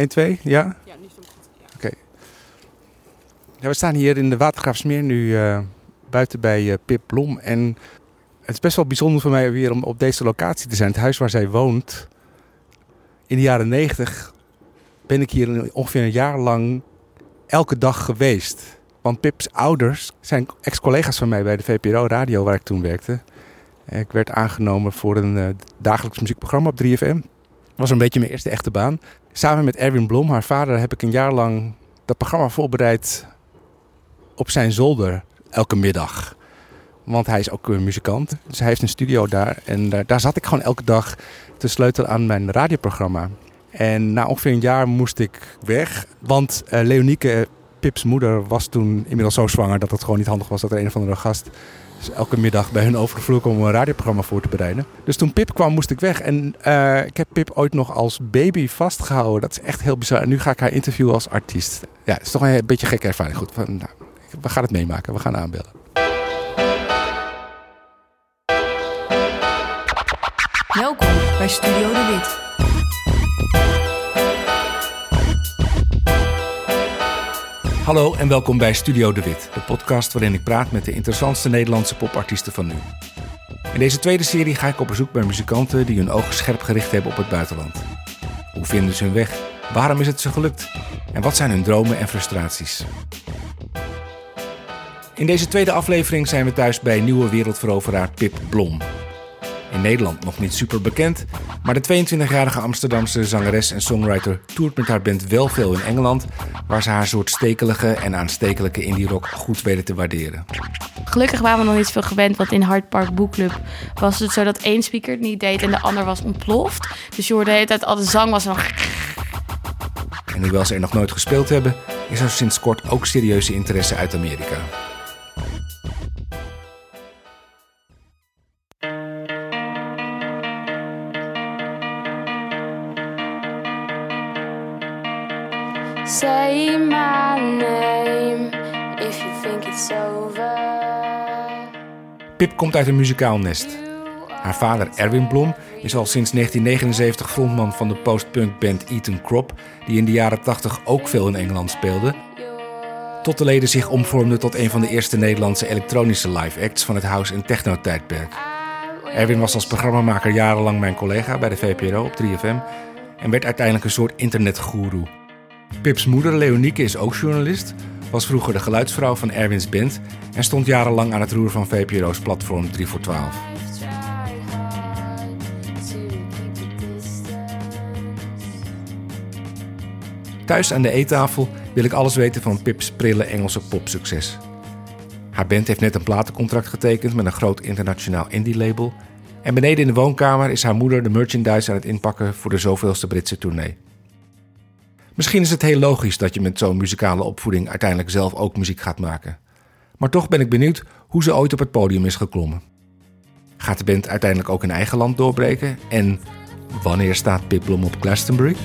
1, 2, ja? Ja, nu stond het Oké. Ja, we staan hier in de Watergraafsmeer nu uh, buiten bij uh, Pip Blom. En het is best wel bijzonder voor mij weer om op deze locatie te zijn. Het huis waar zij woont. In de jaren 90 ben ik hier ongeveer een jaar lang elke dag geweest. Want Pips ouders zijn ex-collega's van mij bij de VPRO Radio waar ik toen werkte. Ik werd aangenomen voor een uh, dagelijks muziekprogramma op 3FM. Dat was een beetje mijn eerste echte baan. Samen met Erwin Blom, haar vader, heb ik een jaar lang dat programma voorbereid op zijn zolder elke middag. Want hij is ook een muzikant. Dus hij heeft een studio daar. En daar, daar zat ik gewoon elke dag te sleutelen aan mijn radioprogramma. En na ongeveer een jaar moest ik weg. Want uh, Leonieke, Pips moeder, was toen inmiddels zo zwanger dat het gewoon niet handig was dat er een of andere gast dus elke middag bij hun overgevlogen om een radioprogramma voor te bereiden. Dus toen Pip kwam, moest ik weg. En uh, ik heb Pip ooit nog als baby vastgehouden. Dat is echt heel bizar. En nu ga ik haar interviewen als artiest. Ja, het is toch een beetje gekke ervaring. Goed, nou, we gaan het meemaken. We gaan aanbellen. Welkom bij Studio De Wit. Hallo en welkom bij Studio De Wit, de podcast waarin ik praat met de interessantste Nederlandse popartiesten van nu. In deze tweede serie ga ik op bezoek bij muzikanten die hun ogen scherp gericht hebben op het buitenland. Hoe vinden ze hun weg? Waarom is het ze gelukt? En wat zijn hun dromen en frustraties? In deze tweede aflevering zijn we thuis bij nieuwe wereldveroveraar Pip Blom. In Nederland nog niet super bekend, maar de 22-jarige Amsterdamse zangeres en songwriter toert met haar band wel veel in Engeland, waar ze haar soort stekelige en aanstekelijke indie rock goed weten te waarderen. Gelukkig waren we nog niet veel gewend, want in Hard Park Book Club was het zo dat één speaker het niet deed en de ander was ontploft. Dus je hoorde de hele tijd al de zang was nog. En hoewel ze er nog nooit gespeeld hebben, is er sinds kort ook serieuze interesse uit Amerika. Pip komt uit een muzikaal nest. Haar vader Erwin Blom is al sinds 1979 frontman van de postpunk band Eton Crop, die in de jaren 80 ook veel in Engeland speelde. Tot de leden zich omvormden tot een van de eerste Nederlandse elektronische live acts van het house- en techno-tijdperk. Erwin was als programmamaker jarenlang mijn collega bij de VPRO op 3FM en werd uiteindelijk een soort internetgoeroe. Pips moeder Leonieke is ook journalist, was vroeger de geluidsvrouw van Erwins band en stond jarenlang aan het roer van VPRO's platform 3 voor 12. Thuis aan de eettafel wil ik alles weten van Pips prille Engelse popsucces. Haar band heeft net een platencontract getekend met een groot internationaal indie-label. En beneden in de woonkamer is haar moeder de merchandise aan het inpakken voor de zoveelste Britse tournee. Misschien is het heel logisch dat je met zo'n muzikale opvoeding uiteindelijk zelf ook muziek gaat maken. Maar toch ben ik benieuwd hoe ze ooit op het podium is geklommen. Gaat de band uiteindelijk ook in eigen land doorbreken? En wanneer staat Piplom op Glastonbury?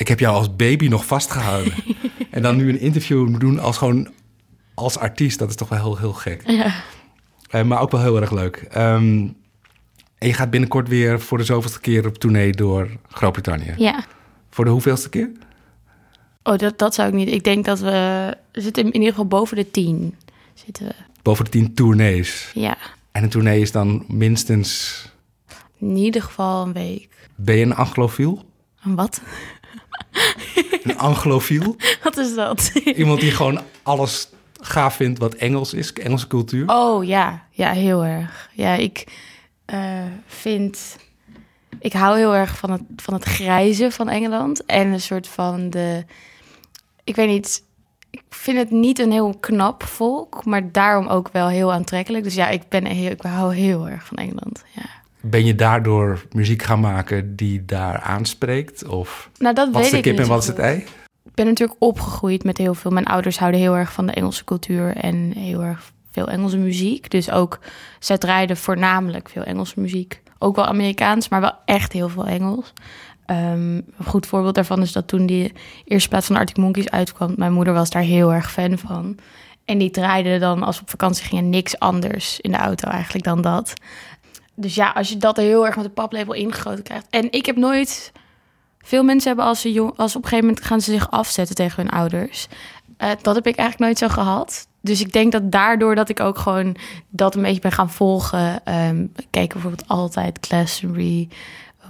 Ik heb jou als baby nog vastgehouden. en dan nu een interview doen als gewoon als artiest, dat is toch wel heel, heel gek. Ja. Uh, maar ook wel heel erg leuk. Ehm, en je gaat binnenkort weer voor de zoveelste keer op tournee door Groot-Brittannië. Ja. Voor de hoeveelste keer? Oh, dat, dat zou ik niet. Ik denk dat we, we zitten in, ieder geval boven de tien. Zitten we. Boven de tien tournees? Ja. En een tournee is dan minstens... In ieder geval een week. Ben je een anglofiel? Een wat? Een anglofiel. Wat is dat? Iemand die gewoon alles gaaf vindt wat Engels is, Engelse cultuur. Oh ja, ja, heel erg. Ja, ik uh, vind. Ik hou heel erg van het, van het grijze van Engeland. En een soort van de. Ik weet niet. Ik vind het niet een heel knap volk, maar daarom ook wel heel aantrekkelijk. Dus ja, ik, ben heel, ik hou heel erg van Engeland. Ja. Ben je daardoor muziek gaan maken die daar aanspreekt? Of nou, dat wat weet is de kip en wat is het ei? Ik ben natuurlijk opgegroeid met heel veel. Mijn ouders houden heel erg van de Engelse cultuur en heel erg veel Engelse muziek. Dus ook, zij draaiden voornamelijk veel Engelse muziek. Ook wel Amerikaans, maar wel echt heel veel Engels. Ehm, een goed voorbeeld daarvan is dat toen die eerste plaat van Arctic Monkeys uitkwam, mijn moeder was daar heel erg fan van. En die draaide dan als we op vakantie gingen niks anders in de auto eigenlijk dan dat. Dus ja, als je dat heel erg met de paplepel ingegoten krijgt. En ik heb nooit. Veel mensen hebben als ze jong, als op een gegeven moment gaan ze zich afzetten tegen hun ouders. Uh, dat heb ik eigenlijk nooit zo gehad. Dus ik denk dat daardoor dat ik ook gewoon dat een beetje ben gaan volgen. Um, kijk bijvoorbeeld altijd Glastonbury.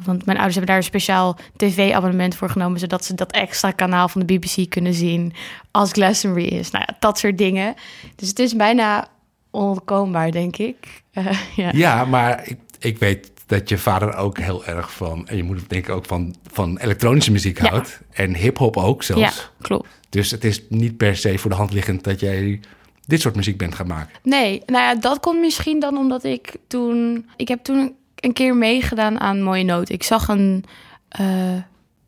Want mijn ouders hebben daar een speciaal tv-abonnement voor genomen, zodat ze dat extra kanaal van de BBC kunnen zien als Glastonbury is. Nou ja, dat soort dingen. Dus het is bijna onontkoombaar, denk ik. Uh, ja. ja, maar ik, ik weet dat je vader ook heel erg van, en je moeder denk ik ook van, van elektronische muziek houdt. En hip-hop ook zelfs. Ja, klopt. Dus het is niet per se voor de hand liggend dat jij dit soort muziek bent gaan maken. Nee, nou ja, dat komt misschien dan omdat ik toen. Ik heb toen een keer meegedaan aan Mooie Noot. Ik zag een. Uh,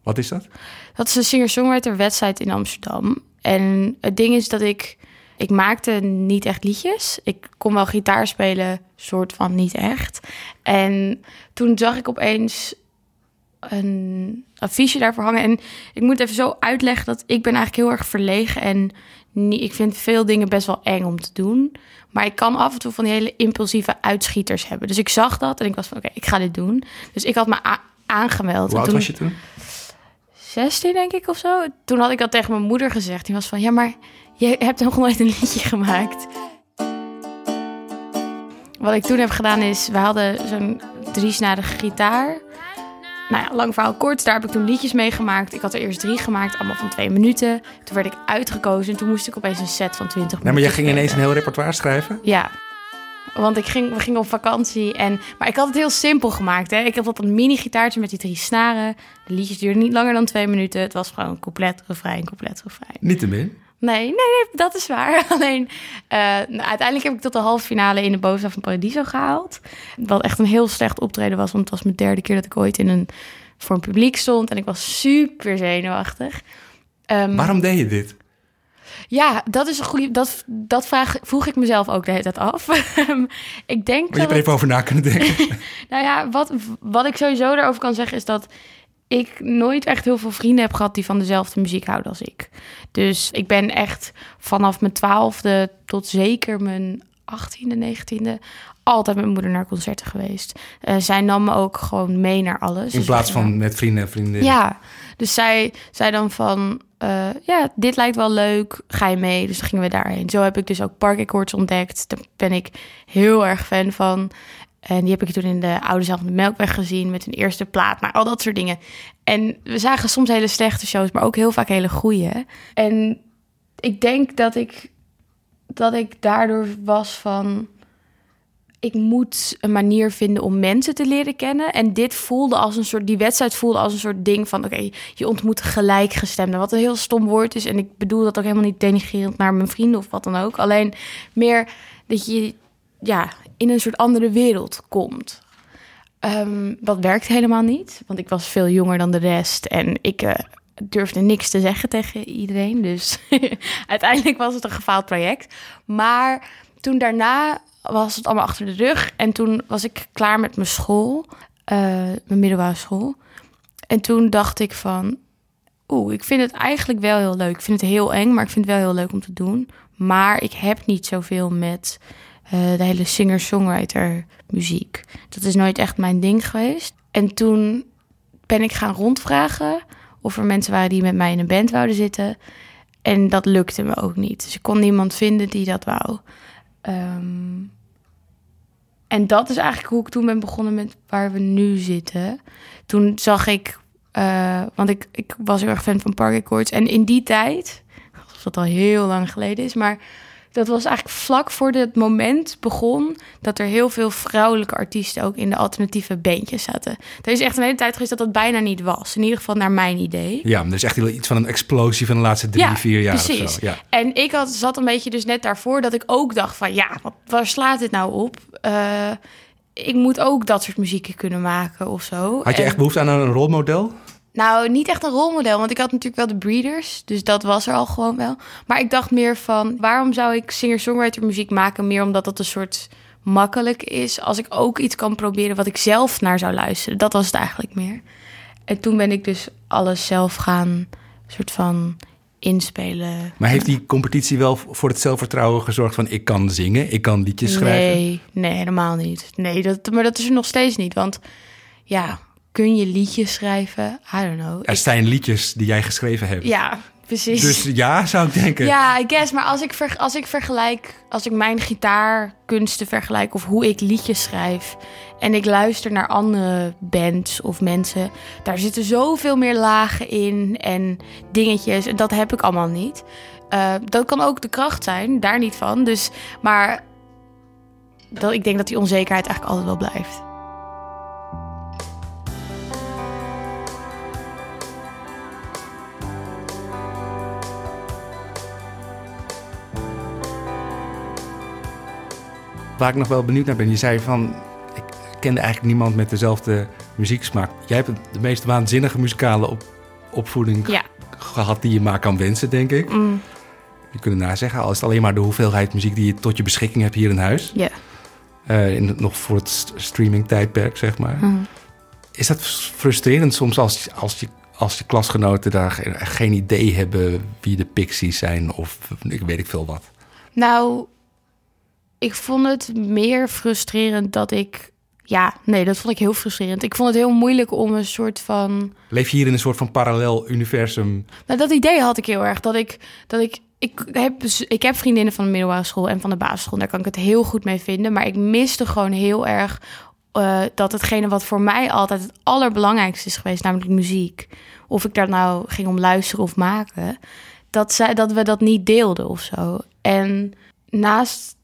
Wat is dat? Dat is een singer-songwriter wedstrijd in Amsterdam. En het ding is dat ik. Ik maakte niet echt liedjes. Ik kon wel gitaar spelen, soort van niet echt. En toen zag ik opeens een affiche daarvoor hangen. En ik moet even zo uitleggen dat ik ben eigenlijk heel erg verlegen. En niet, ik vind veel dingen best wel eng om te doen. Maar ik kan af en toe van die hele impulsieve uitschieters hebben. Dus ik zag dat en ik was van oké, ik ga dit doen. Dus ik had me aangemeld. Hoe oud was je toen? 16 denk ik of zo. Toen had ik dat tegen mijn moeder gezegd. Die was van ja, maar je hebt nog nooit een liedje gemaakt. Wat ik toen heb gedaan is, we hadden zo'n driesnadige gitaar. Nou ja, lang verhaal kort, daar heb ik toen liedjes mee gemaakt. Ik had er eerst drie gemaakt, allemaal van twee minuten. Toen werd ik uitgekozen en toen moest ik opeens een set van 20 minuten. Nee, maar jij ging ineens een heel repertoire schrijven? Ja. Want ik ging, we gingen op vakantie. En, maar ik had het heel simpel gemaakt. Hè. Ik had dat een mini-gitaartje met die drie snaren. De liedjes duurden niet langer dan twee minuten. Het was gewoon couplet, refrein, couplet, refrein. Niet te min? Nee, nee, nee, dat is waar. Alleen, uh, nou, uiteindelijk heb ik tot de halve finale in de bovenaf van Paradiso gehaald. Wat echt een heel slecht optreden was. Want het was mijn derde keer dat ik ooit in een, voor een publiek stond. En ik was super zenuwachtig. Um, Waarom deed je dit? Ja, dat is een goede. Dat, dat vraag vroeg ik mezelf ook de hele tijd af. ik denk. Maar je hebt er even over na kunnen denken. nou ja, wat, wat ik sowieso daarover kan zeggen is dat ik nooit echt heel veel vrienden heb gehad die van dezelfde muziek houden als ik. Dus ik ben echt vanaf mijn twaalfde tot zeker mijn achttiende, negentiende altijd met mijn moeder naar concerten geweest. Uh, zij nam me ook gewoon mee naar alles. In dus plaats van met vrienden en vrienden. Ja, dus zij zei dan van, uh, ja, dit lijkt wel leuk, ga je mee? Dus dan gingen we daarheen. Zo heb ik dus ook Park Accords ontdekt. Daar ben ik heel erg fan van. En die heb ik toen in de Oude Zaal van de Melkweg gezien met hun eerste plaat. Nou, al dat soort dingen. En we zagen soms hele slechte shows, maar ook heel vaak hele goede. En ik denk dat ik, dat ik daardoor was van... Ik moet een manier vinden om mensen te leren kennen. En dit voelde als een soort... Die wedstrijd voelde als een soort ding van... Oké, je ontmoet gelijkgestemden. Wat een heel stom woord is. En ik bedoel dat ook helemaal niet denigrerend naar mijn vrienden of wat dan ook. Alleen meer dat je... Ja, in een soort andere wereld komt. Um, dat werkt helemaal niet, want ik was veel jonger dan de rest en ik uh, durfde niks te zeggen tegen iedereen. Dus uiteindelijk was het een gefaald project. Maar toen daarna was het allemaal achter de rug en toen was ik klaar met mijn school, uh, mijn middelbare school. En toen dacht ik van, oeh, ik vind het eigenlijk wel heel leuk. Ik vind het heel eng, maar ik vind het wel heel leuk om te doen. Maar ik heb niet zoveel met uh, de hele singer-songwriter muziek. Dat is nooit echt mijn ding geweest. En toen ben ik gaan rondvragen of er mensen waren die met mij in een band wouden zitten. En dat lukte me ook niet. Dus ik kon niemand vinden die dat wou. Um, en dat is eigenlijk hoe ik toen ben begonnen met waar we nu zitten. Toen zag ik, uh, want ik, ik was heel erg fan van Park. En in die tijd, alsof dat al heel lang geleden is, maar dat was eigenlijk vlak voor het moment begon dat er heel veel vrouwelijke artiesten ook in de alternatieve bandjes zaten. Er is echt een hele tijd geweest dat dat bijna niet was. In ieder geval naar mijn idee. Ja, er is echt iets van een explosie van de laatste drie, ja, vier jaar precies. of zo. Ja. En ik had, zat een beetje dus net daarvoor dat ik ook dacht van ja, wat, waar slaat dit nou op? Uh, ik moet ook dat soort muziek kunnen maken of zo. Had je echt behoefte aan een rolmodel? Nou, niet echt een rolmodel, want ik had natuurlijk wel de Breeders, dus dat was er al gewoon wel. Maar ik dacht meer van, waarom zou ik singer-songwriter muziek maken? Meer omdat dat een soort makkelijk is, als ik ook iets kan proberen wat ik zelf naar zou luisteren. Dat was het eigenlijk meer. En toen ben ik dus alles zelf gaan soort van inspelen. Maar heeft die competitie wel voor het zelfvertrouwen gezorgd van ik kan zingen, ik kan liedjes schrijven? Nee, nee, helemaal niet. Nee, dat, maar dat is er nog steeds niet. Want ja, kun je liedjes schrijven? I don't know. Er zijn liedjes die jij geschreven hebt. ja, precies. Dus ja, zou ik denken. Ja, I guess. Maar als ik, ver, als ik vergelijk, als ik mijn gitaarkunsten vergelijk of hoe ik liedjes schrijf en ik luister naar andere bands of mensen, daar zitten zoveel meer lagen in en dingetjes en dat heb ik allemaal niet. Eh, dat kan ook de kracht zijn, daar niet van. Dus, maar dat, ik denk dat die onzekerheid eigenlijk altijd wel blijft. Waar ik nog wel benieuwd naar ben, je zei van ik kende eigenlijk niemand met dezelfde muzieksmaak. Jij hebt de meest waanzinnige muzikale op, opvoeding Ja. gehad die je maar kan wensen, denk ik. Mm, Je kunt het nazeggen, al is het alleen maar de hoeveelheid muziek die je tot je beschikking hebt hier in huis. Ja. Eh, in, nog voor het st- streaming-tijdperk, zeg maar. mm. Is dat frustrerend soms als, als, je, als je klasgenoten daar ge- geen idee hebben wie de Pixies zijn of ik weet ik veel wat? Nou, ik vond het meer frustrerend dat ik. Ja, nee, dat vond ik heel frustrerend. Ik vond het heel moeilijk om een soort van. Leef je hier in een soort van parallel universum? Nou, dat idee had ik heel erg. Dat ik. Dat ik ik heb, dus- ik heb vriendinnen van de middelbare school en van de basisschool. Daar kan ik het heel goed mee vinden. Maar ik miste gewoon heel erg eh, dat hetgene wat voor mij altijd het allerbelangrijkste is geweest, namelijk muziek. Of ik daar nou ging om luisteren of maken. Dat, zij, dat we dat niet deelden of zo. En naast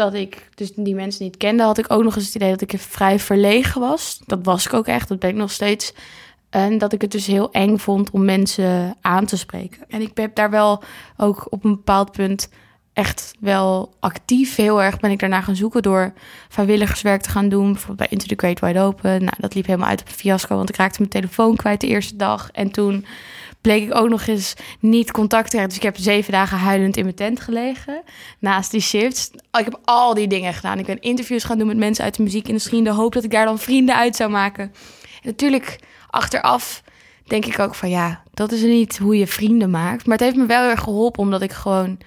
dat ik dus die mensen niet kende, had ik ook nog eens het idee dat ik vrij verlegen was. Dat was ik ook echt, dat ben ik nog steeds. En dat ik het dus heel eng vond om mensen aan te spreken. En ik heb daar wel ook op een bepaald punt echt wel actief heel erg ben ik daarna gaan zoeken door vrijwilligerswerk te gaan doen. Bijvoorbeeld bij Into the Great Wide Open. Nou, dat liep helemaal uit op een fiasco, want ik raakte mijn telefoon kwijt de eerste dag. En toen bleek ik ook nog eens niet contact te krijgen. Dus ik heb zeven dagen huilend in mijn tent gelegen. Naast die shifts. Ik heb al die dingen gedaan. Ik ben interviews gaan doen met mensen uit de muziekindustrie... in de hoop dat ik daar dan vrienden uit zou maken. En natuurlijk, achteraf denk ik ook van... ja, dat is niet hoe je vrienden maakt. Maar het heeft me wel heel erg geholpen... omdat ik gewoon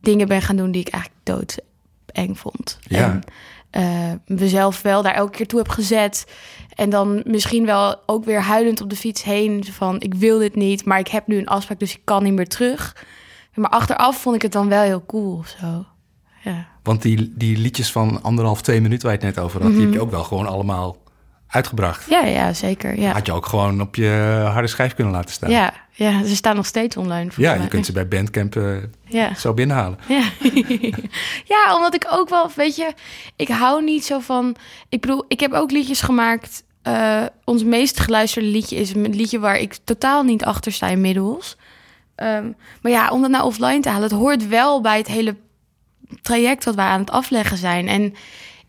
dingen ben gaan doen die ik eigenlijk doodeng vond. Ja. En eh, mezelf wel daar elke keer toe heb gezet. En dan misschien wel ook weer huilend op de fiets heen. Van ik wil dit niet, maar ik heb nu een afspraak, dus ik kan niet meer terug. Maar achteraf vond ik het dan wel heel cool of zo. Ja. Want die, die liedjes van anderhalf, twee minuten waar je het net over had, die Mhm. heb je ook wel gewoon allemaal uitgebracht. Ja, ja, zeker. Ja. Had je ook gewoon op je harde schijf kunnen laten staan. Ja, ja, ze staan nog steeds online. Ja, mij. je kunt ze bij Bandcamp eh, Ja. zo binnenhalen. Ja. ja, omdat ik ook wel, weet je, ik hou niet zo van. Ik bedoel, ik heb ook liedjes gemaakt. eh, ons meest geluisterde liedje is een liedje waar ik totaal niet achter sta inmiddels. Ehm, maar ja, om dat nou offline te halen, het hoort wel bij het hele traject wat wij aan het afleggen zijn. En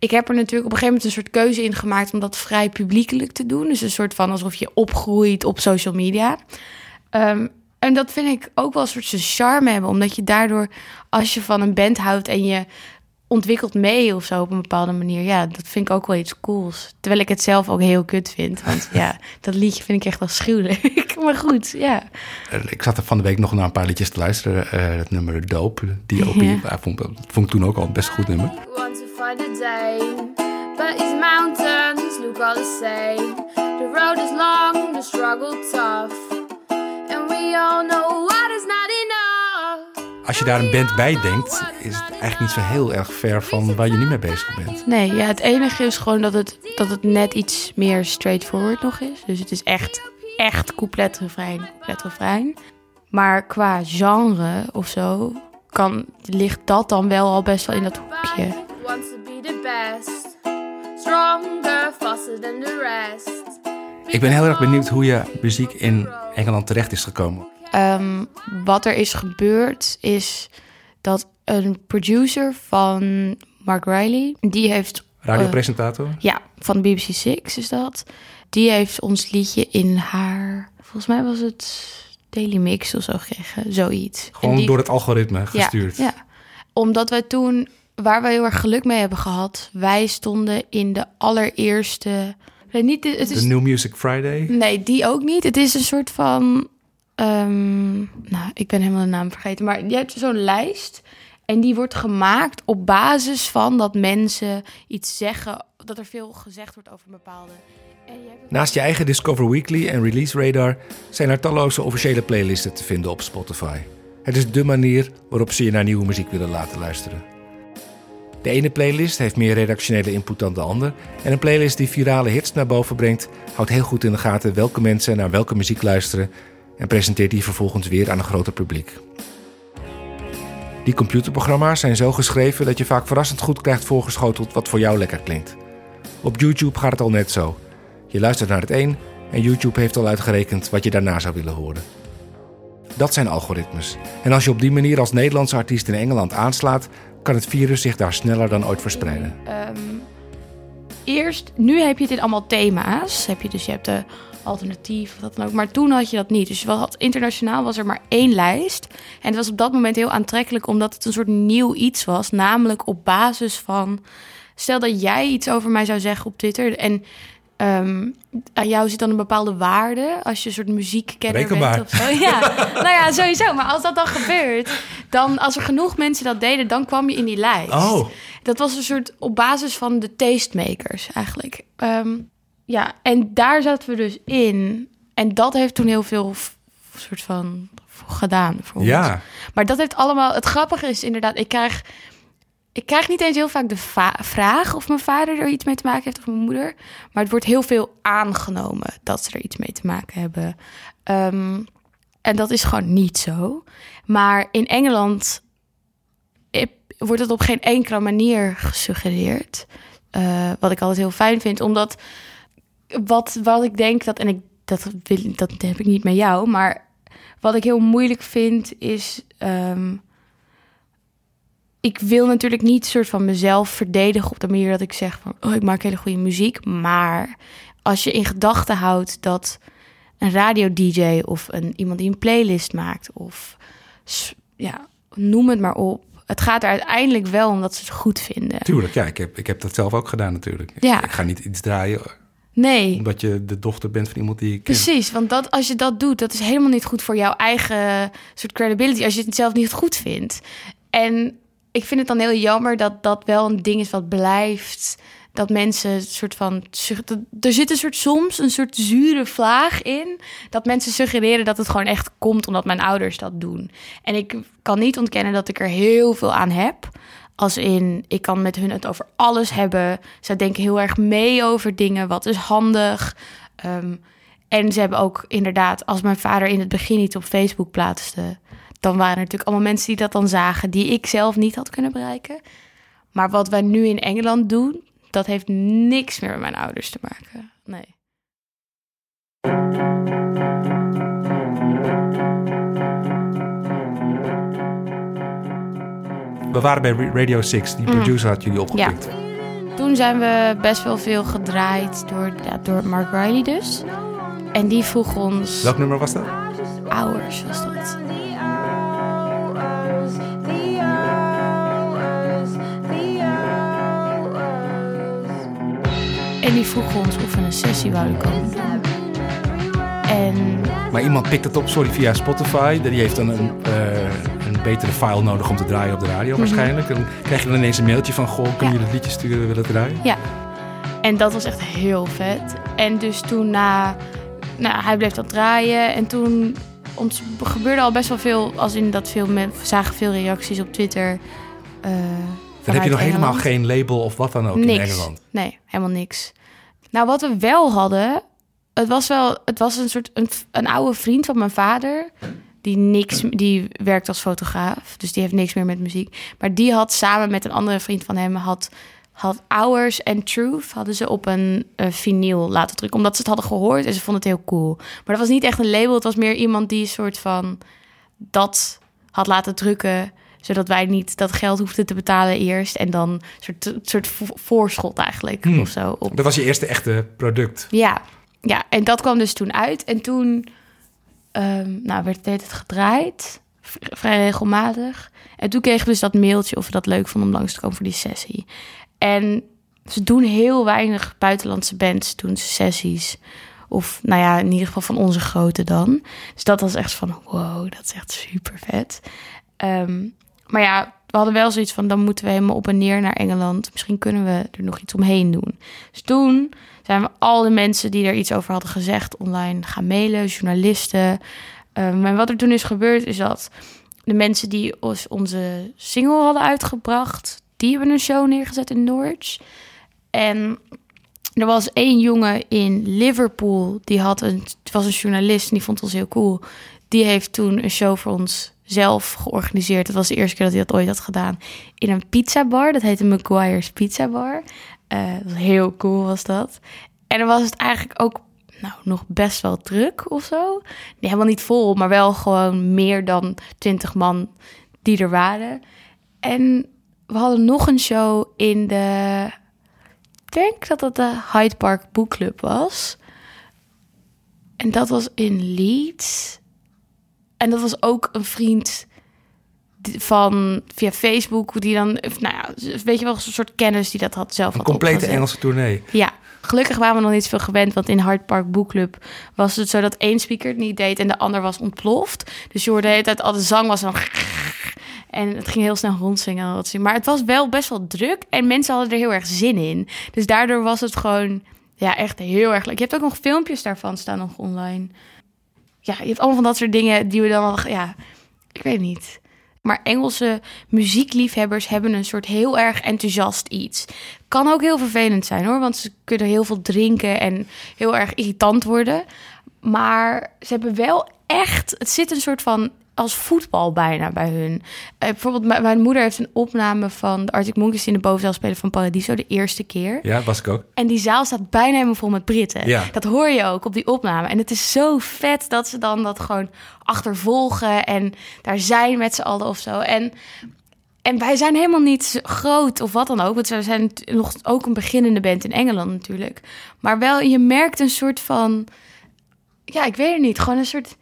ik heb er natuurlijk op een gegeven moment een soort keuze in gemaakt om dat vrij publiekelijk te doen. Dus een soort van alsof je opgroeit op social media. Ehm, en dat vind ik ook wel een soort zijn charme hebben. Omdat je daardoor, als je van een band houdt en je ontwikkelt mee of zo op een bepaalde manier. Ja, dat vind ik ook wel iets cools. Terwijl ik het zelf ook heel kut vind. Want ja, dat liedje vind ik echt wel schuwelijk. maar goed, ja. Eh, Ik zat er van de week nog naar een paar liedjes te luisteren. Eh, het nummer Dope, die op Ja. ja. vond, dat vond ik toen ook al een best goed nummer. A day. But these mountains look all the same. The road is long, the struggle tough. And we all know what is not enough. Als je daar een band bij denkt, is het eigenlijk niet zo heel erg ver van waar je nu mee bezig bent. Nee, ja, het enige is gewoon dat het, dat het net iets meer straightforward nog is. Dus het is echt, echt couplet, refrein, couplet, refrein. Maar qua genre of zo, kan, ligt dat dan wel al best wel in dat hoekje. The best. Stronger, faster than the rest. Ik ben heel erg benieuwd hoe je muziek in Engeland terecht is gekomen. Ehm, wat er is gebeurd is dat een producer van Mark Riley, die heeft Radiopresentator? Ja, van BBC Six is dat. Die heeft ons liedje in haar, volgens mij was het Daily Mix of zo gekregen, zoiets. En Gewoon die- door het algoritme ja, gestuurd. Ja, omdat wij toen, waar we heel erg geluk mee hebben gehad, wij stonden in de allereerste niet, de- het De is, New Music Friday. nee, die ook niet. Het is een soort van... ehm, nou, ik ben helemaal de naam vergeten. Maar je hebt zo'n lijst. En die wordt gemaakt op basis van dat mensen iets zeggen... Dat er veel gezegd wordt over een bepaalde... Naast je eigen Discover Weekly en Release Radar zijn er talloze officiële playlisten te vinden op Spotify. Het is dé manier waarop ze je naar nieuwe muziek willen laten luisteren. De ene playlist heeft meer redactionele input dan de ander. En een playlist die virale hits naar boven brengt, houdt heel goed in de gaten welke mensen naar welke muziek luisteren en presenteert die vervolgens weer aan een groter publiek. Die computerprogramma's zijn zo geschreven dat je vaak verrassend goed krijgt voorgeschoteld wat voor jou lekker klinkt. Op YouTube gaat het al net zo. Je luistert naar het een en YouTube heeft al uitgerekend wat je daarna zou willen horen. Dat zijn algoritmes. En als je op die manier als Nederlandse artiest in Engeland aanslaat, kan het virus zich daar sneller dan ooit verspreiden. Ehm, eerst, nu heb je in allemaal thema's. Heb je dus je hebt de alternatief, wat dan ook. Maar toen had je dat niet. Dus wat internationaal was er maar één lijst. En het was op dat moment heel aantrekkelijk, omdat het een soort nieuw iets was. Namelijk op basis van. Stel dat jij iets over mij zou zeggen op Twitter. En ehm, aan jou zit dan een bepaalde waarde. Als je een soort muziekkenner Berekenbaar. bent of zo. Ja, nou ja, sowieso. Maar als dat dan gebeurt, dan als er genoeg mensen dat deden, dan kwam je in die lijst. Oh, Dat was een soort op basis van de tastemakers eigenlijk. Ehm, ja, en daar zaten we dus in. En dat heeft toen heel veel soort van gedaan voor ons. ja. Maar dat heeft allemaal. Het grappige is inderdaad, ik krijg. Ik krijg niet eens heel vaak de vraag of mijn vader er iets mee te maken heeft of mijn moeder. Maar het wordt heel veel aangenomen dat ze er iets mee te maken hebben. Ehm, en dat is gewoon niet zo. Maar in Engeland wordt het op geen enkele manier gesuggereerd. Eh, wat ik altijd heel fijn vind, omdat wat, wat ik denk dat, en ik, dat, wil, dat heb ik niet met jou, maar wat ik heel moeilijk vind is. ehm, ik wil natuurlijk niet soort van mezelf verdedigen op de manier dat ik zeg van oh, ik maak hele goede muziek. Maar als je in gedachten houdt dat een radio-dj of een, iemand die een playlist maakt of ja, noem het maar op. Het gaat er uiteindelijk wel om dat ze het goed vinden. Tuurlijk, ja. Ik heb, ik heb dat zelf ook gedaan natuurlijk. Ik- Ja. Ik ga niet iets draaien Nee, omdat je de dochter bent van iemand die ik ken. Precies, want dat, als je dat doet, dat is helemaal niet goed voor jouw eigen soort credibility. Als je het zelf niet goed vindt. En ik vind het dan heel jammer dat dat wel een ding is wat blijft. Dat mensen een soort van. Er zit een soort soms een soort zure vlaag in. Dat mensen suggereren dat het gewoon echt komt omdat mijn ouders dat doen. En ik kan niet ontkennen dat ik er heel veel aan heb. Als in, ik kan met hun het over alles hebben. Zij denken heel erg mee over dingen. Wat is handig? Ehm, en ze hebben ook inderdaad, als mijn vader in het begin iets op Facebook plaatste, dan waren er natuurlijk allemaal mensen die dat dan zagen, die ik zelf niet had kunnen bereiken. Maar wat wij nu in Engeland doen, dat heeft niks meer met mijn ouders te maken. Nee. We waren bij Ra- Radio 6. Die producer had jullie opgepikt. Toen zijn we best wel veel gedraaid door, ja, door Mark Riley dus. En die vroeg ons... Welk nummer was dat? Hours was dat. En die vroeg ons of we een sessie wouden komen doen. En Maar iemand pikt het op, sorry, via Spotify. Die heeft dan een, eh, een betere file nodig om te draaien op de radio waarschijnlijk. En dan krijg je dan ineens een mailtje van... Goh, kunnen Mhm. Ja. jullie het liedje sturen, we willen het draaien? Ja. En dat was echt heel vet. En dus toen na... Nou, hij bleef dat draaien. En toen ons gebeurde al best wel veel... Als in dat veel mensen we zagen veel reacties op Twitter. eh, Dan heb je nog helemaal geen label of wat dan ook niks. in Engeland. Nee, helemaal niks. Nou, wat we wel hadden... Het was wel... Het was een soort... Een, een oude vriend van mijn vader... Die, niks, die werkt als fotograaf. Dus die heeft niks meer met muziek. Maar die had samen met een andere vriend van hem... had had Hours en Truth hadden ze op een eh, vinyl laten drukken. Omdat ze het hadden gehoord en ze vonden het heel cool. Maar dat was niet echt een label. Het was meer iemand die een soort van dat had laten drukken. Zodat wij niet dat geld hoefden te betalen eerst. En dan een soort, soort vo- voorschot eigenlijk Hmm. of zo. Op. Dat was je eerste echte product. Ja, ja, en dat kwam dus toen uit. En toen ehm, nou, werd het gedraaid, vrij regelmatig. En toen kregen we dus dat mailtje of we dat leuk vonden om langs te komen voor die sessie. En ze doen heel weinig buitenlandse bands, doen ze sessies. Of nou ja, in ieder geval van onze grote dan. Dus dat was echt van, wow, dat is echt super vet. Ehm, maar ja, we hadden wel zoiets van, dan moeten we helemaal op en neer naar Engeland. Misschien kunnen we er nog iets omheen doen. Dus toen zijn we al de mensen die er iets over hadden gezegd online gaan mailen, journalisten. Um, wat er toen is gebeurd, is dat de mensen die ons onze single hadden uitgebracht, die hebben een show neergezet in Norwich. En er was één jongen in Liverpool, die had een, was een journalist en die vond ons heel cool. Die heeft toen een show voor ons zelf georganiseerd. Dat was de eerste keer dat hij dat ooit had gedaan. In een pizzabar, dat heette McGuire's Pizza Bar. Uh, heel cool was dat. En dan was het eigenlijk ook nou, nog best wel druk of zo. Helemaal niet vol, maar wel gewoon meer dan twintig man die er waren. En we hadden nog een show in de... Ik denk dat het de Hyde Park Book Club was. En dat was in Leeds. En dat was ook een vriend van via Facebook, die dan, nou ja, weet je wel, een soort kennis die dat had zelf. Een complete Engelse tournee. Ja, gelukkig waren we nog niet veel gewend, want in Hard Park Book Club was het zo dat één speaker het niet deed en de ander was ontploft. Dus je hoorde de hele tijd al de zang was dan. En het ging heel snel rondzingen. Maar het was wel best wel druk en mensen hadden er heel erg zin in. Dus daardoor was het gewoon ja, echt heel erg leuk. Je hebt ook nog filmpjes daarvan staan nog online ja, je hebt allemaal van dat soort dingen die we dan ja, ik weet niet. Maar Engelse muziekliefhebbers hebben een soort heel erg enthousiast iets. Kan ook heel vervelend zijn hoor, want ze kunnen heel veel drinken en heel erg irritant worden. Maar ze hebben wel echt, het zit een soort van als voetbal bijna bij hun. Uh, bijvoorbeeld, mijn moeder heeft een opname van de Arctic Monkeys in de bovenzaal spelen van Paradiso de eerste keer. Ja, was ik ook. En die zaal staat bijna helemaal vol met Britten. Ja. Dat hoor je ook op die opname. En het is zo vet dat ze dan dat gewoon achtervolgen en daar zijn met z'n allen of zo. En en wij zijn helemaal niet groot of wat dan ook. Want we zijn nog ook een beginnende band in Engeland natuurlijk. Maar wel, je merkt een soort van... Ja, ik weet het niet. Gewoon een soort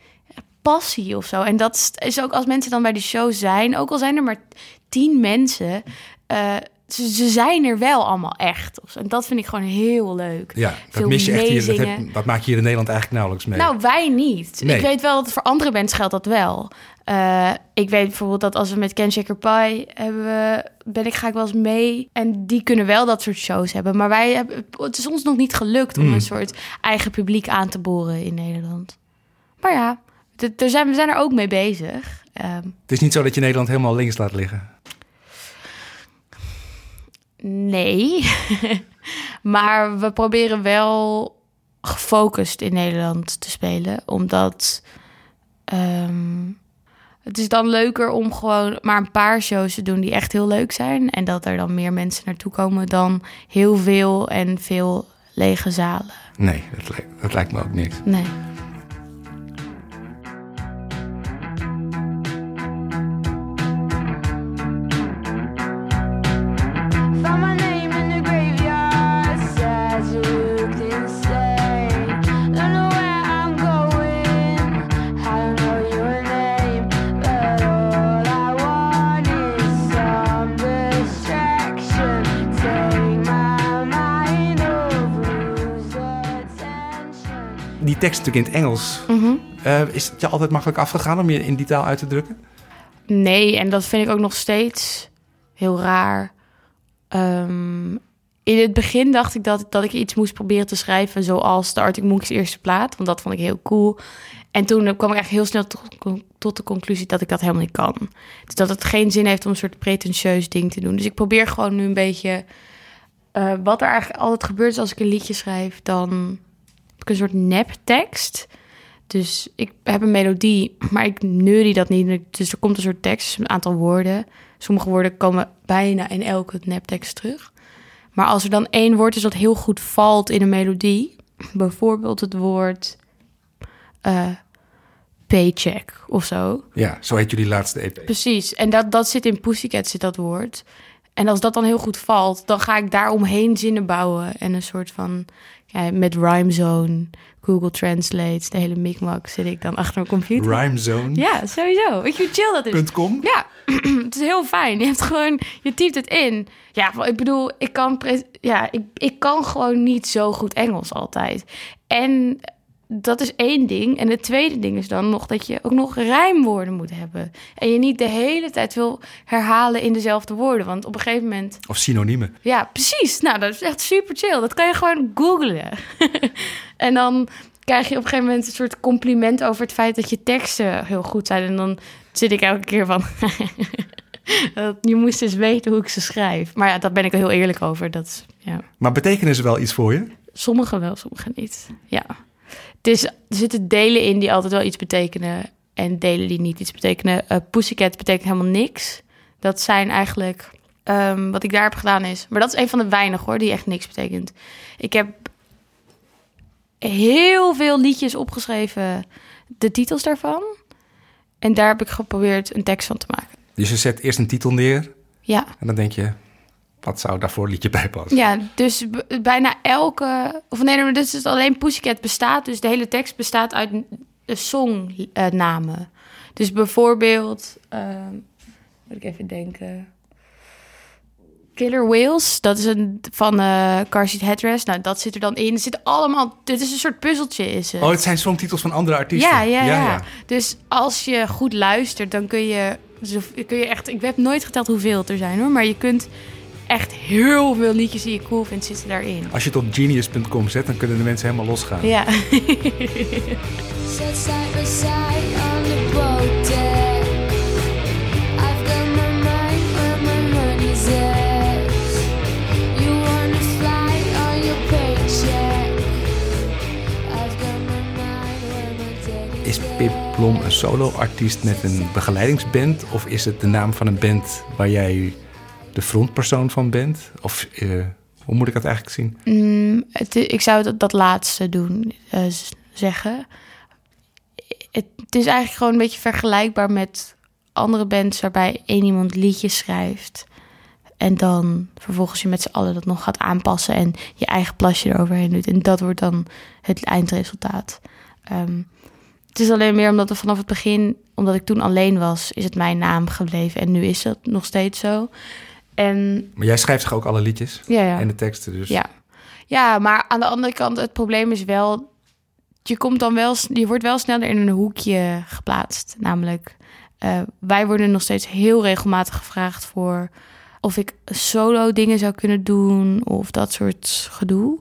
passie of zo. En dat is ook als mensen dan bij de show zijn, ook al zijn er maar tien mensen, uh, ze, ze, zijn er wel allemaal echt. En dat vind ik gewoon heel leuk. Ja, dat mis je echt hier. Dat, heb, dat, maak je hier in Nederland eigenlijk nauwelijks mee. Nou, wij niet. Ik weet wel dat voor andere bands geldt dat wel. Uh, ik weet bijvoorbeeld dat als we met Ken Shaker Pie hebben, we, ben ik ga ik wel eens mee. En die kunnen wel dat soort shows hebben. Maar wij hebben, het is ons nog niet gelukt om mm. een soort eigen publiek aan te boren in Nederland. Maar ja, er zijn, we zijn er ook mee bezig. Um, het is niet zo dat je Nederland helemaal links laat liggen. Nee, maar we proberen wel gefocust in Nederland te spelen, omdat um, het is dan leuker om gewoon maar een paar shows te doen die echt heel leuk zijn en dat er dan meer mensen naartoe komen dan heel veel en veel lege zalen. Nee, dat, lijkt, dat lijkt me ook niks. Nee. Tekst natuurlijk in het Engels. Mhm. Eh, is het je altijd makkelijk afgegaan om je in die taal uit te drukken? Nee, en dat vind ik ook nog steeds heel raar. Ehm, in het begin dacht ik dat, dat ik iets moest proberen te schrijven, zoals de Arctic Monkeys eerste plaat, want dat vond ik heel cool. En toen kwam ik eigenlijk heel snel tot, de conclusie dat ik dat helemaal niet kan. Dus dat het geen zin heeft om een soort pretentieus ding te doen. Dus ik probeer gewoon nu een beetje. Uh, wat er eigenlijk altijd gebeurt als ik een liedje schrijf, dan een soort neptekst. Dus ik heb een melodie, maar ik neurie dat niet. Dus er komt een soort tekst, een aantal woorden. Sommige woorden komen bijna in elke neptekst terug. Maar als er dan één woord is dat heel goed valt in een melodie, bijvoorbeeld het woord uh, paycheck of zo. Ja, zo heet jullie laatste EP. Precies, en dat, dat zit in Pussycat, zit dat woord. En als dat dan heel goed valt, dan ga ik daar omheen zinnen bouwen. En een soort van, ja, met Rhymezone, Google Translate, de hele mikmak zit ik dan achter mijn computer. Rhymezone.com. Ja, sowieso. Weet je hoe chill dat is? Ja, het is heel fijn. Je hebt gewoon, je typt het in. Ja, ik bedoel, ik kan, ja, ik, ik kan gewoon niet zo goed Engels altijd. En dat is één ding. En het tweede ding is dan nog dat je ook nog rijmwoorden moet hebben. En je niet de hele tijd wil herhalen in dezelfde woorden. Want op een gegeven moment Of synoniemen. ja, precies. Nou, dat is echt super chill. Dat kan je gewoon googlen. en dan krijg je op een gegeven moment een soort compliment over het feit dat je teksten heel goed zijn. En dan zit ik elke keer van. je moest eens weten hoe ik ze schrijf. Maar ja, daar ben ik heel eerlijk over. Dat, ja. Maar betekenen ze wel iets voor je? Sommige wel, sommige niet. Ja. Het is, er zitten delen in die altijd wel iets betekenen. En delen die niet iets betekenen. Eh Pussycat betekent helemaal niks. Dat zijn eigenlijk... ehm, wat ik daar heb gedaan is... Maar dat is een van de weinigen hoor, die echt niks betekent. Ik heb heel veel liedjes opgeschreven. De titels daarvan. En daar heb ik geprobeerd een tekst van te maken. Dus je zet eerst een titel neer Ja. en dan denk je, wat zou daarvoor een liedje bij passen? Ja, dus bijna elke... Of nee, maar dit is alleen Pussycat bestaat. Dus de hele tekst bestaat uit songnamen. dus bijvoorbeeld... ehm, moet ik even denken... Killer Whales, dat is een van eh Car Seat Headrest. Nou, dat zit er dan in. Er zit allemaal... Dit is een soort puzzeltje, is het. Oh, het zijn songtitels van andere artiesten. Ja, ja, ja, Dus als je goed luistert, dan kun je, kun je echt... Ik heb nooit geteld hoeveel het er zijn, hoor. Maar je kunt echt heel veel liedjes die je cool vindt, zitten daarin. Als je het op genius.com zet, dan kunnen de mensen helemaal losgaan. Ja. Is Pip Blom een solo-artiest met een begeleidingsband? Of is het de naam van een band waar jij de frontpersoon van bent? Of eh, hoe moet ik dat eigenlijk zien? Mm, ik zou dat, dat laatste doen, eh, zeggen. Het, het is eigenlijk gewoon een beetje vergelijkbaar met andere bands... waarbij één iemand liedjes schrijft... en dan vervolgens je met z'n allen dat nog gaat aanpassen... en je eigen plasje eroverheen doet. En dat wordt dan het eindresultaat. Ehm, het is alleen meer omdat we vanaf het begin... omdat ik toen alleen was, is het mijn naam gebleven... en nu is dat nog steeds zo. En Maar jij schrijft toch ook alle liedjes ja, ja. en de teksten dus? Ja. ja, maar aan de andere kant, het probleem is wel... Je, komt dan wel, je wordt wel sneller in een hoekje geplaatst. Namelijk, eh, wij worden nog steeds heel regelmatig gevraagd voor... of ik solo dingen zou kunnen doen of dat soort gedoe.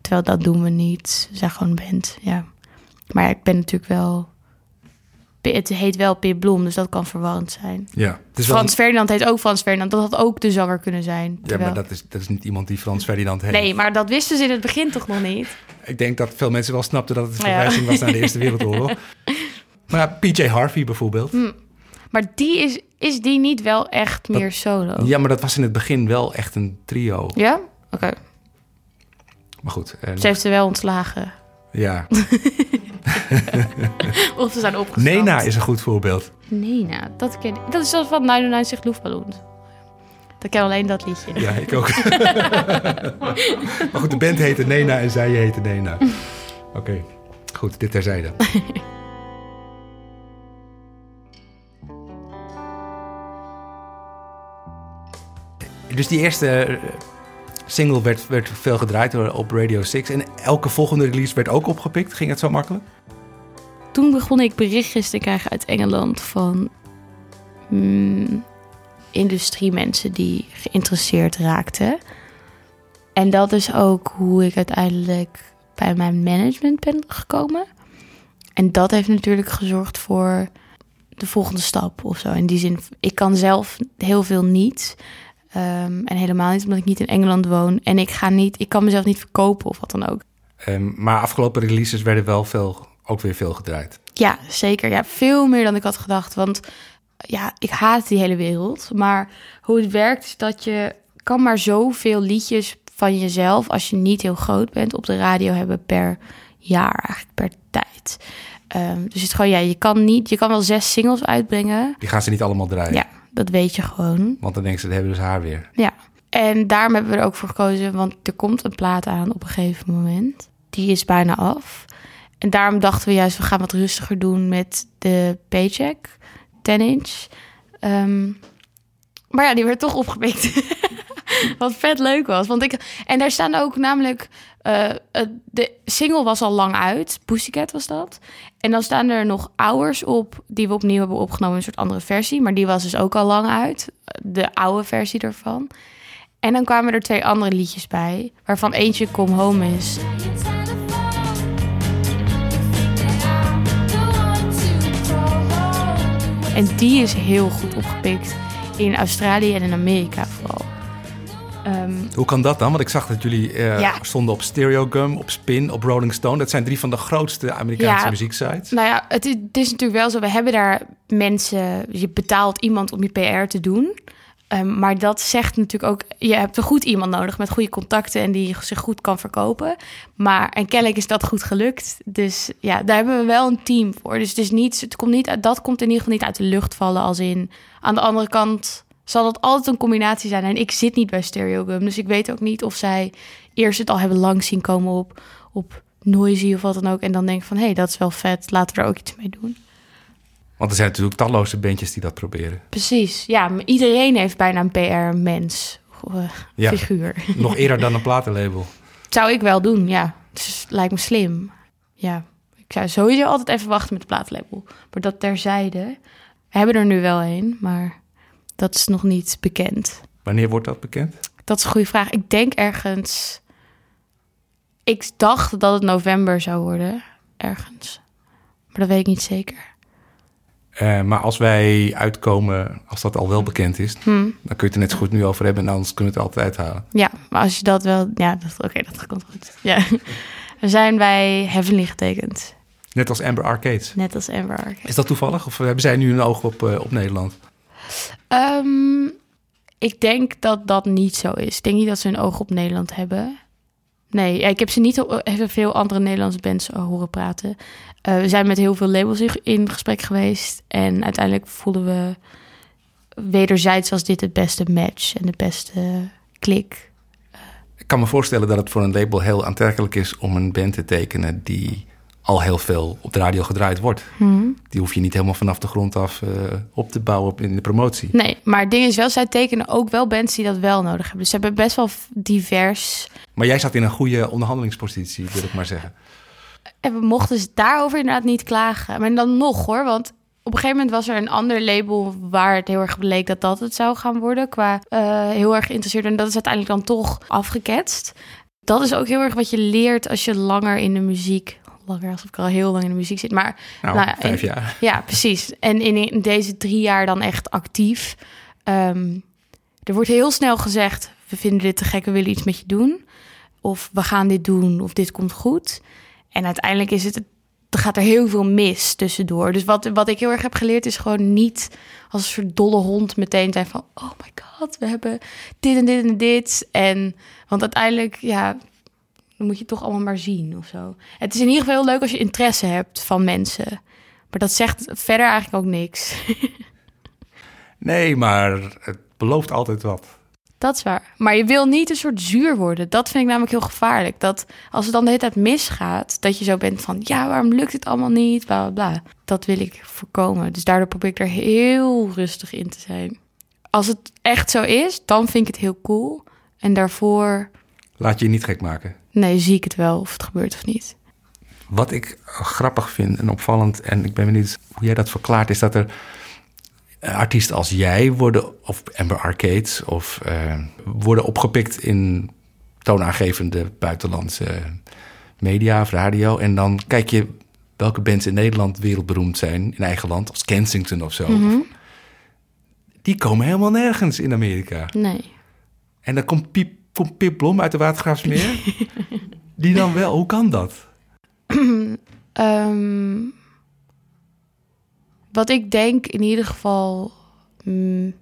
Terwijl dat doen we niet. We zijn gewoon een band, ja. Maar ik ben natuurlijk wel... Het heet wel Pip Blom, dus dat kan verwarrend zijn. Ja, wel Frans Ferdinand heet ook Frans Ferdinand. Dat had ook de zanger kunnen zijn. ja maar dat is, dat is niet iemand die Frans Ferdinand heet. Nee, maar dat wisten ze in het begin toch nog niet? Ik denk dat veel mensen wel snapten dat het een Ja. verwijzing was naar de Eerste Wereldoorlog. Maar ja, PJ Harvey bijvoorbeeld. Hm. Maar die is, is die niet wel echt meer solo? Ja, maar dat was in het begin wel echt een trio. Ja? Oké. Maar goed, en, Ze heeft ze wel ontslagen. Ja. Of ze zijn opgestapt. Nena is een goed voorbeeld. Nena, dat ken ik. Dat is zoals van 99 Luftballons. Dat ken alleen dat liedje. Ja, ik ook. maar goed, de band heette Nena en zij heette Nena. Oké, goed, dit terzijde. Dus die eerste single werd, werd veel gedraaid op Radio 6. En elke volgende release werd ook opgepikt. Ging het zo makkelijk? Toen begon ik berichtjes te krijgen uit Engeland van mm, industriemensen die geïnteresseerd raakten. En dat is ook hoe ik uiteindelijk bij mijn management ben gekomen. En dat heeft natuurlijk gezorgd voor de volgende stap of zo. In die zin, ik kan zelf heel veel niet. Ehm, en helemaal niet omdat ik niet in Engeland woon. En ik ga niet, ik kan mezelf niet verkopen of wat dan ook. Ehm, maar afgelopen releases werden wel veel, ook weer veel gedraaid. Ja, zeker. Ja, veel meer dan ik had gedacht. Want ja, ik haat die hele wereld. Maar hoe het werkt is dat je kan maar zoveel liedjes van jezelf... als je niet heel groot bent, op de radio hebben per jaar, eigenlijk per tijd. Ehm, dus het is gewoon, ja, je kan niet... Je kan wel zes singles uitbrengen. Die gaan ze niet allemaal draaien. Ja, Dat weet je gewoon. Want dan denken ze, dat hebben ze haar weer. Ja. En daarom hebben we er ook voor gekozen, want er komt een plaat aan op een gegeven moment. Die is bijna af. En daarom dachten we juist, we gaan wat rustiger doen met de Paycheck 10 inch. Ehm, maar ja, die werd toch opgepikt. Wat vet leuk was. Want ik, en daar staan ook namelijk. Eh, eh, de single was al lang uit. Pussycat was dat. En dan staan er nog Hours op. Die we opnieuw hebben opgenomen. Een soort andere versie. Maar die was dus ook al lang uit. De oude versie ervan. En dan kwamen er twee andere liedjes bij. Waarvan eentje Come Home is. En die is heel goed opgepikt. In Australië en in Amerika vooral. Ehm, Hoe kan dat dan? Want ik zag dat jullie eh, Ja. stonden op Stereogum, op Spin, op Rolling Stone. Dat zijn drie van de grootste Amerikaanse Ja. muzieksites. Nou ja, het is, het is natuurlijk wel zo. We hebben daar mensen. Je betaalt iemand om je PR te doen. Ehm, maar dat zegt natuurlijk ook. Je hebt een goed iemand nodig met goede contacten en die zich goed kan verkopen. Maar en kennelijk is dat goed gelukt. Dus ja, daar hebben we wel een team voor. Dus het is niet. Het komt niet uit- dat komt in ieder geval niet uit de lucht vallen. Als in. Aan de andere kant zal dat altijd een combinatie zijn. En ik zit niet bij Stereogum. Dus ik weet ook niet of zij eerst het al hebben langs zien komen op. op Noisy of wat dan ook. En dan denk ik van, hé, hey, dat is wel vet. Laten we er ook iets mee doen. Want er zijn natuurlijk talloze bandjes die dat proberen. Precies. Ja, maar iedereen heeft bijna een PR-mens. Ja. Figuur. Nog eerder dan een platenlabel. Zou ik wel doen, ja. Dus lijkt me slim. Ja. Ik zou sowieso altijd even wachten met de plaatlabel. Maar dat terzijde. We hebben er nu wel een, maar dat is nog niet bekend. Wanneer wordt dat bekend? Dat is een goede vraag. Ik denk ergens... Ik dacht dat het november zou worden. Ergens. Maar dat weet ik niet zeker. Eh, maar als wij uitkomen, als dat al wel bekend is, Hm. dan kun je het er net zo goed nu over hebben en anders kunnen we het altijd uithalen. Ja, maar als je dat wel... Ja, dat- oké, dat komt goed. Ja. We zijn bij Heavenly getekend. Net als Amber Arcades. Net als Amber Arcade. Is dat toevallig? Of hebben zij nu een oog op, eh, op Nederland? Ehm, ik denk dat dat niet zo is. Ik denk niet dat ze een oog op Nederland hebben. Nee, ik heb ze niet even veel andere Nederlandse bands horen praten. Eh, we zijn met heel veel labels in, gesprek geweest. En uiteindelijk voelden we wederzijds was dit het beste match en de beste klik. Ik kan me voorstellen dat het voor een label heel aantrekkelijk is om een band te tekenen die al heel veel op de radio gedraaid wordt. Die hoef je niet helemaal vanaf de grond af eh, op te bouwen op- in de promotie. Nee, maar het ding is wel, zij tekenen ook wel bands die dat wel nodig hebben. Dus ze hebben best wel divers. Maar jij zat in een goede onderhandelingspositie, wil ik maar zeggen. En we mochten dus daarover inderdaad niet klagen. Maar dan nog hoor, want op een gegeven moment was er een ander label waar het heel erg bleek dat dat het zou gaan worden. Qua eh, heel erg geïnteresseerd. En dat is uiteindelijk dan toch afgeketst. Dat is ook heel erg wat je leert als je langer in de muziek. Langer alsof ik al heel lang in de muziek zit. Maar Nou, Nou vijf in- jaar. ja, precies. En in, in deze drie jaar dan echt actief. Ehm, er wordt heel snel gezegd: we vinden dit te gek, we willen iets met je doen. Of we gaan dit doen, of dit komt goed. En uiteindelijk is het, er gaat er heel veel mis tussendoor. Dus wat, wat ik heel erg heb geleerd is gewoon niet als een soort dolle hond meteen zijn van... oh my god, we hebben dit en dit en dit. En, want uiteindelijk, ja, dan moet je het toch allemaal maar zien of zo. Het is in ieder geval heel leuk als je interesse hebt van mensen. Maar dat zegt verder eigenlijk ook niks. Nee, maar het belooft altijd wat. Dat is waar. Maar je wil niet een soort zuur worden. Dat vind ik namelijk heel gevaarlijk. Dat als het dan de hele tijd misgaat, dat je zo bent van... ja, waarom lukt het allemaal niet? Bla, bla, bla. Dat wil ik voorkomen. Dus daardoor probeer ik er heel rustig in te zijn. Als het echt zo is, dan vind ik het heel cool. En daarvoor, Laat je je niet gek maken. Nee, zie ik het wel of het gebeurt of niet. Wat ik grappig vind en opvallend, en ik ben benieuwd hoe jij dat verklaart, is dat er eh, artiesten als jij worden, of Amber Arcades, of eh, worden opgepikt in toonaangevende buitenlandse media of radio. En dan kijk je welke bands in Nederland wereldberoemd zijn, in eigen land, als Kensington of zo. Die komen helemaal nergens in Amerika. Nee. En dan komt Piep, komt Pip Blom uit de Watergraafsmeer. die dan wel, hoe kan dat? Ehm, wat ik denk in ieder geval. mm,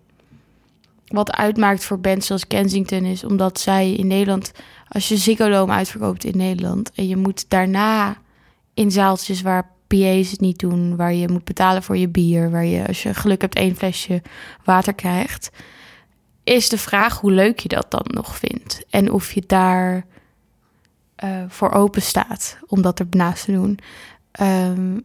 wat uitmaakt voor bands zoals Kensington is omdat zij in Nederland. Als je Ziggo Dome uitverkoopt in Nederland. en je moet daarna in zaaltjes waar PA's het niet doen, waar je moet betalen voor je bier, waar je als je geluk hebt één flesje water krijgt, is de vraag hoe leuk je dat dan nog vindt en of je daar eh, voor open staat om dat ernaast te doen. Ehm,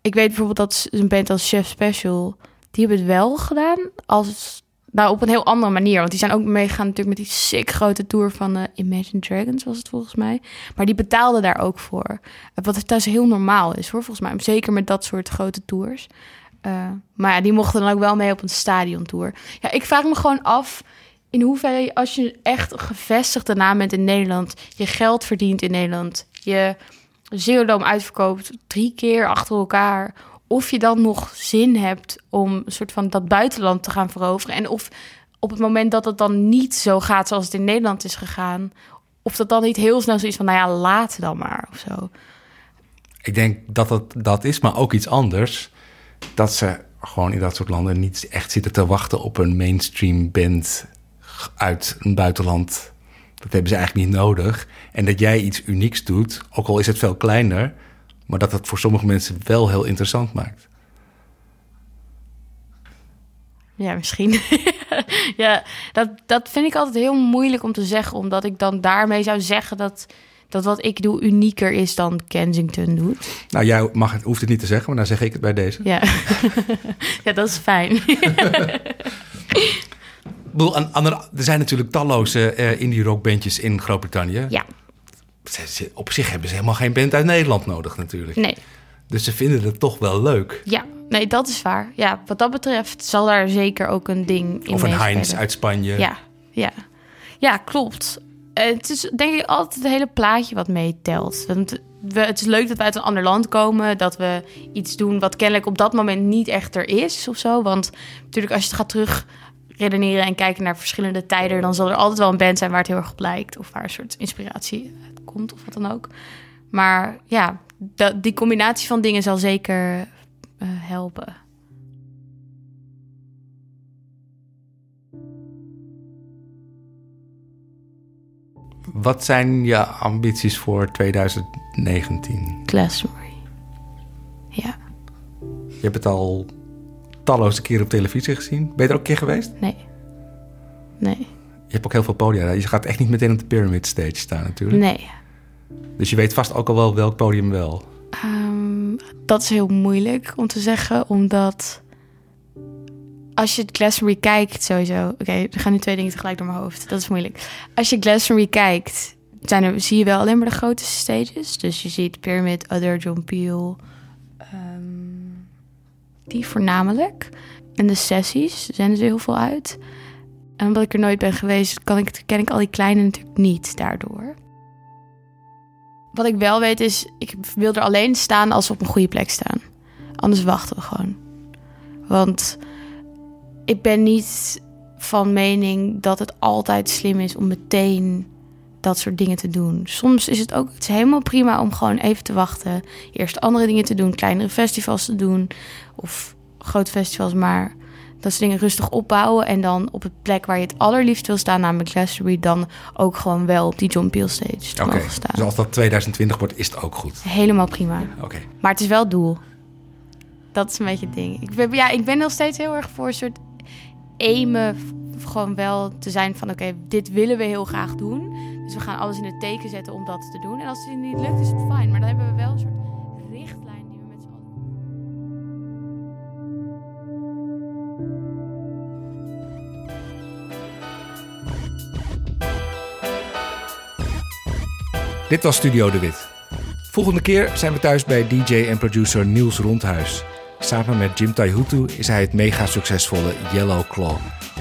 ik weet bijvoorbeeld dat een band als Chef Special, die hebben het wel gedaan als nou, op een heel andere manier. Want die zijn ook meegegaan natuurlijk met die sick grote tour van uh, Imagine Dragons, was het volgens mij. Maar die betaalden daar ook voor. Wat thuis heel normaal is hoor, volgens mij. Zeker met dat soort grote tours. Uh, maar die mochten dan ook wel mee op een stadiontour. Ja, ik vraag me gewoon af in hoeverre als je echt een gevestigde naam bent in Nederland, je geld verdient in Nederland, je Zero uitverkoopt drie keer achter elkaar, of je dan nog zin hebt om een soort van dat buitenland te gaan veroveren. En of op het moment dat het dan niet zo gaat zoals het in Nederland is gegaan, of dat dan niet heel snel zoiets van, nou ja, laat dan maar of zo. Ik denk dat het dat is, maar ook iets anders. Dat ze gewoon in dat soort landen niet echt zitten te wachten op een mainstream band uit een buitenland. Dat hebben ze eigenlijk niet nodig. En dat jij iets unieks doet, ook al is het veel kleiner, maar dat het voor sommige mensen wel heel interessant maakt. Ja, misschien. ja, dat, dat vind ik altijd heel moeilijk om te zeggen, omdat ik dan daarmee zou zeggen dat, dat wat ik doe unieker is dan Kensington doet. Nou, jij mag het, hoeft het niet te zeggen, maar dan zeg ik het bij deze. Ja, ja dat is fijn. er zijn natuurlijk talloze uh, indie rockbandjes in Groot-Brittannië. Ja op zich hebben ze helemaal geen band uit Nederland nodig natuurlijk. Nee. Dus ze vinden het toch wel leuk. Ja, nee, dat is waar. Ja, wat dat betreft zal daar zeker ook een ding in Of een Heinz uit Spanje. Ja, ja. Ja, klopt. Het is denk ik altijd het hele plaatje wat meetelt. Want we, het is leuk dat we uit een ander land komen. Dat we iets doen wat kennelijk op dat moment niet echt er is of zo. Want natuurlijk als je het gaat terug redeneren en kijken naar verschillende tijden... dan zal er altijd wel een band zijn waar het heel erg op lijkt. Of waar een soort inspiratie komt of wat dan ook. Maar ja, die combinatie van dingen zal zeker uh, helpen. Wat zijn je ambities voor 2019? Glastonbury. Ja. Je hebt het al talloze keer op televisie gezien. Ben je er ook een keer geweest? Nee. Nee. Je hebt ook heel veel podia. Je gaat echt niet meteen op de Pyramid Stage staan natuurlijk. Nee. Dus je weet vast ook al wel welk podium wel. Um, dat is heel moeilijk om te zeggen, omdat als je Glastonbury kijkt, sowieso. Oké, er gaan nu twee dingen tegelijk door mijn hoofd. Dat is moeilijk. Als je Glastonbury kijkt, zijn er, zie je wel alleen maar de grote stages. Dus je ziet Pyramid, Other, John Peel. Um, die voornamelijk. En de sessies zijn er heel veel uit. En omdat ik er nooit ben geweest, kan ik, ken ik al die kleine natuurlijk niet daardoor. Wat ik wel weet is, ik wil er alleen staan als we op een goede plek staan. Anders wachten we gewoon. Want ik ben niet van mening dat het altijd slim is om meteen dat soort dingen te doen. Soms is het ook het is helemaal prima om gewoon even te wachten. Eerst andere dingen te doen, kleinere festivals te doen. Of grote festivals, maar dat ze dingen rustig opbouwen. En dan op het plek waar je het allerliefst wil staan, namelijk Glastonbury, dan ook gewoon wel op die John Peel stage te mogen staan. Dus als dat 2020 wordt, is het ook goed? Helemaal prima. Oké. Maar het is wel het doel. Dat is een beetje het ding. Ik ben, ja, ik ben nog steeds heel erg voor een soort aimen gewoon wel te zijn van oké, dit willen we heel graag doen. Dus we gaan alles in het teken zetten om dat te doen. En als het niet lukt, is het fijn. Maar dan hebben we wel een soort Dit was Studio De Wit. Volgende keer zijn we thuis bij DJ en producer Niels Rondhuis. Samen met Jim Taihutu is hij het mega succesvolle Yellow Claw.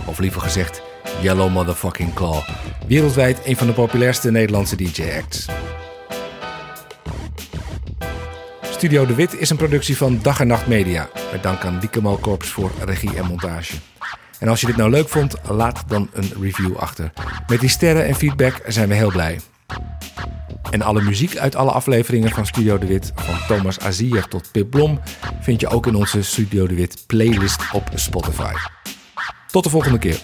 Of liever gezegd, Yellow Motherfucking Claw. Wereldwijd een van de populairste Nederlandse DJ-acts. Studio De Wit is een productie van Dag en Nacht Media. Met dank aan Wieke Malkorps voor regie en montage. En als je dit nou leuk vond, laat dan een review achter. Met die sterren en feedback zijn we heel blij. En alle muziek uit alle afleveringen van Studio De Wit, van Thomas Azier tot Pip Blom, vind je ook in onze Studio De Wit playlist op Spotify. Tot de volgende keer.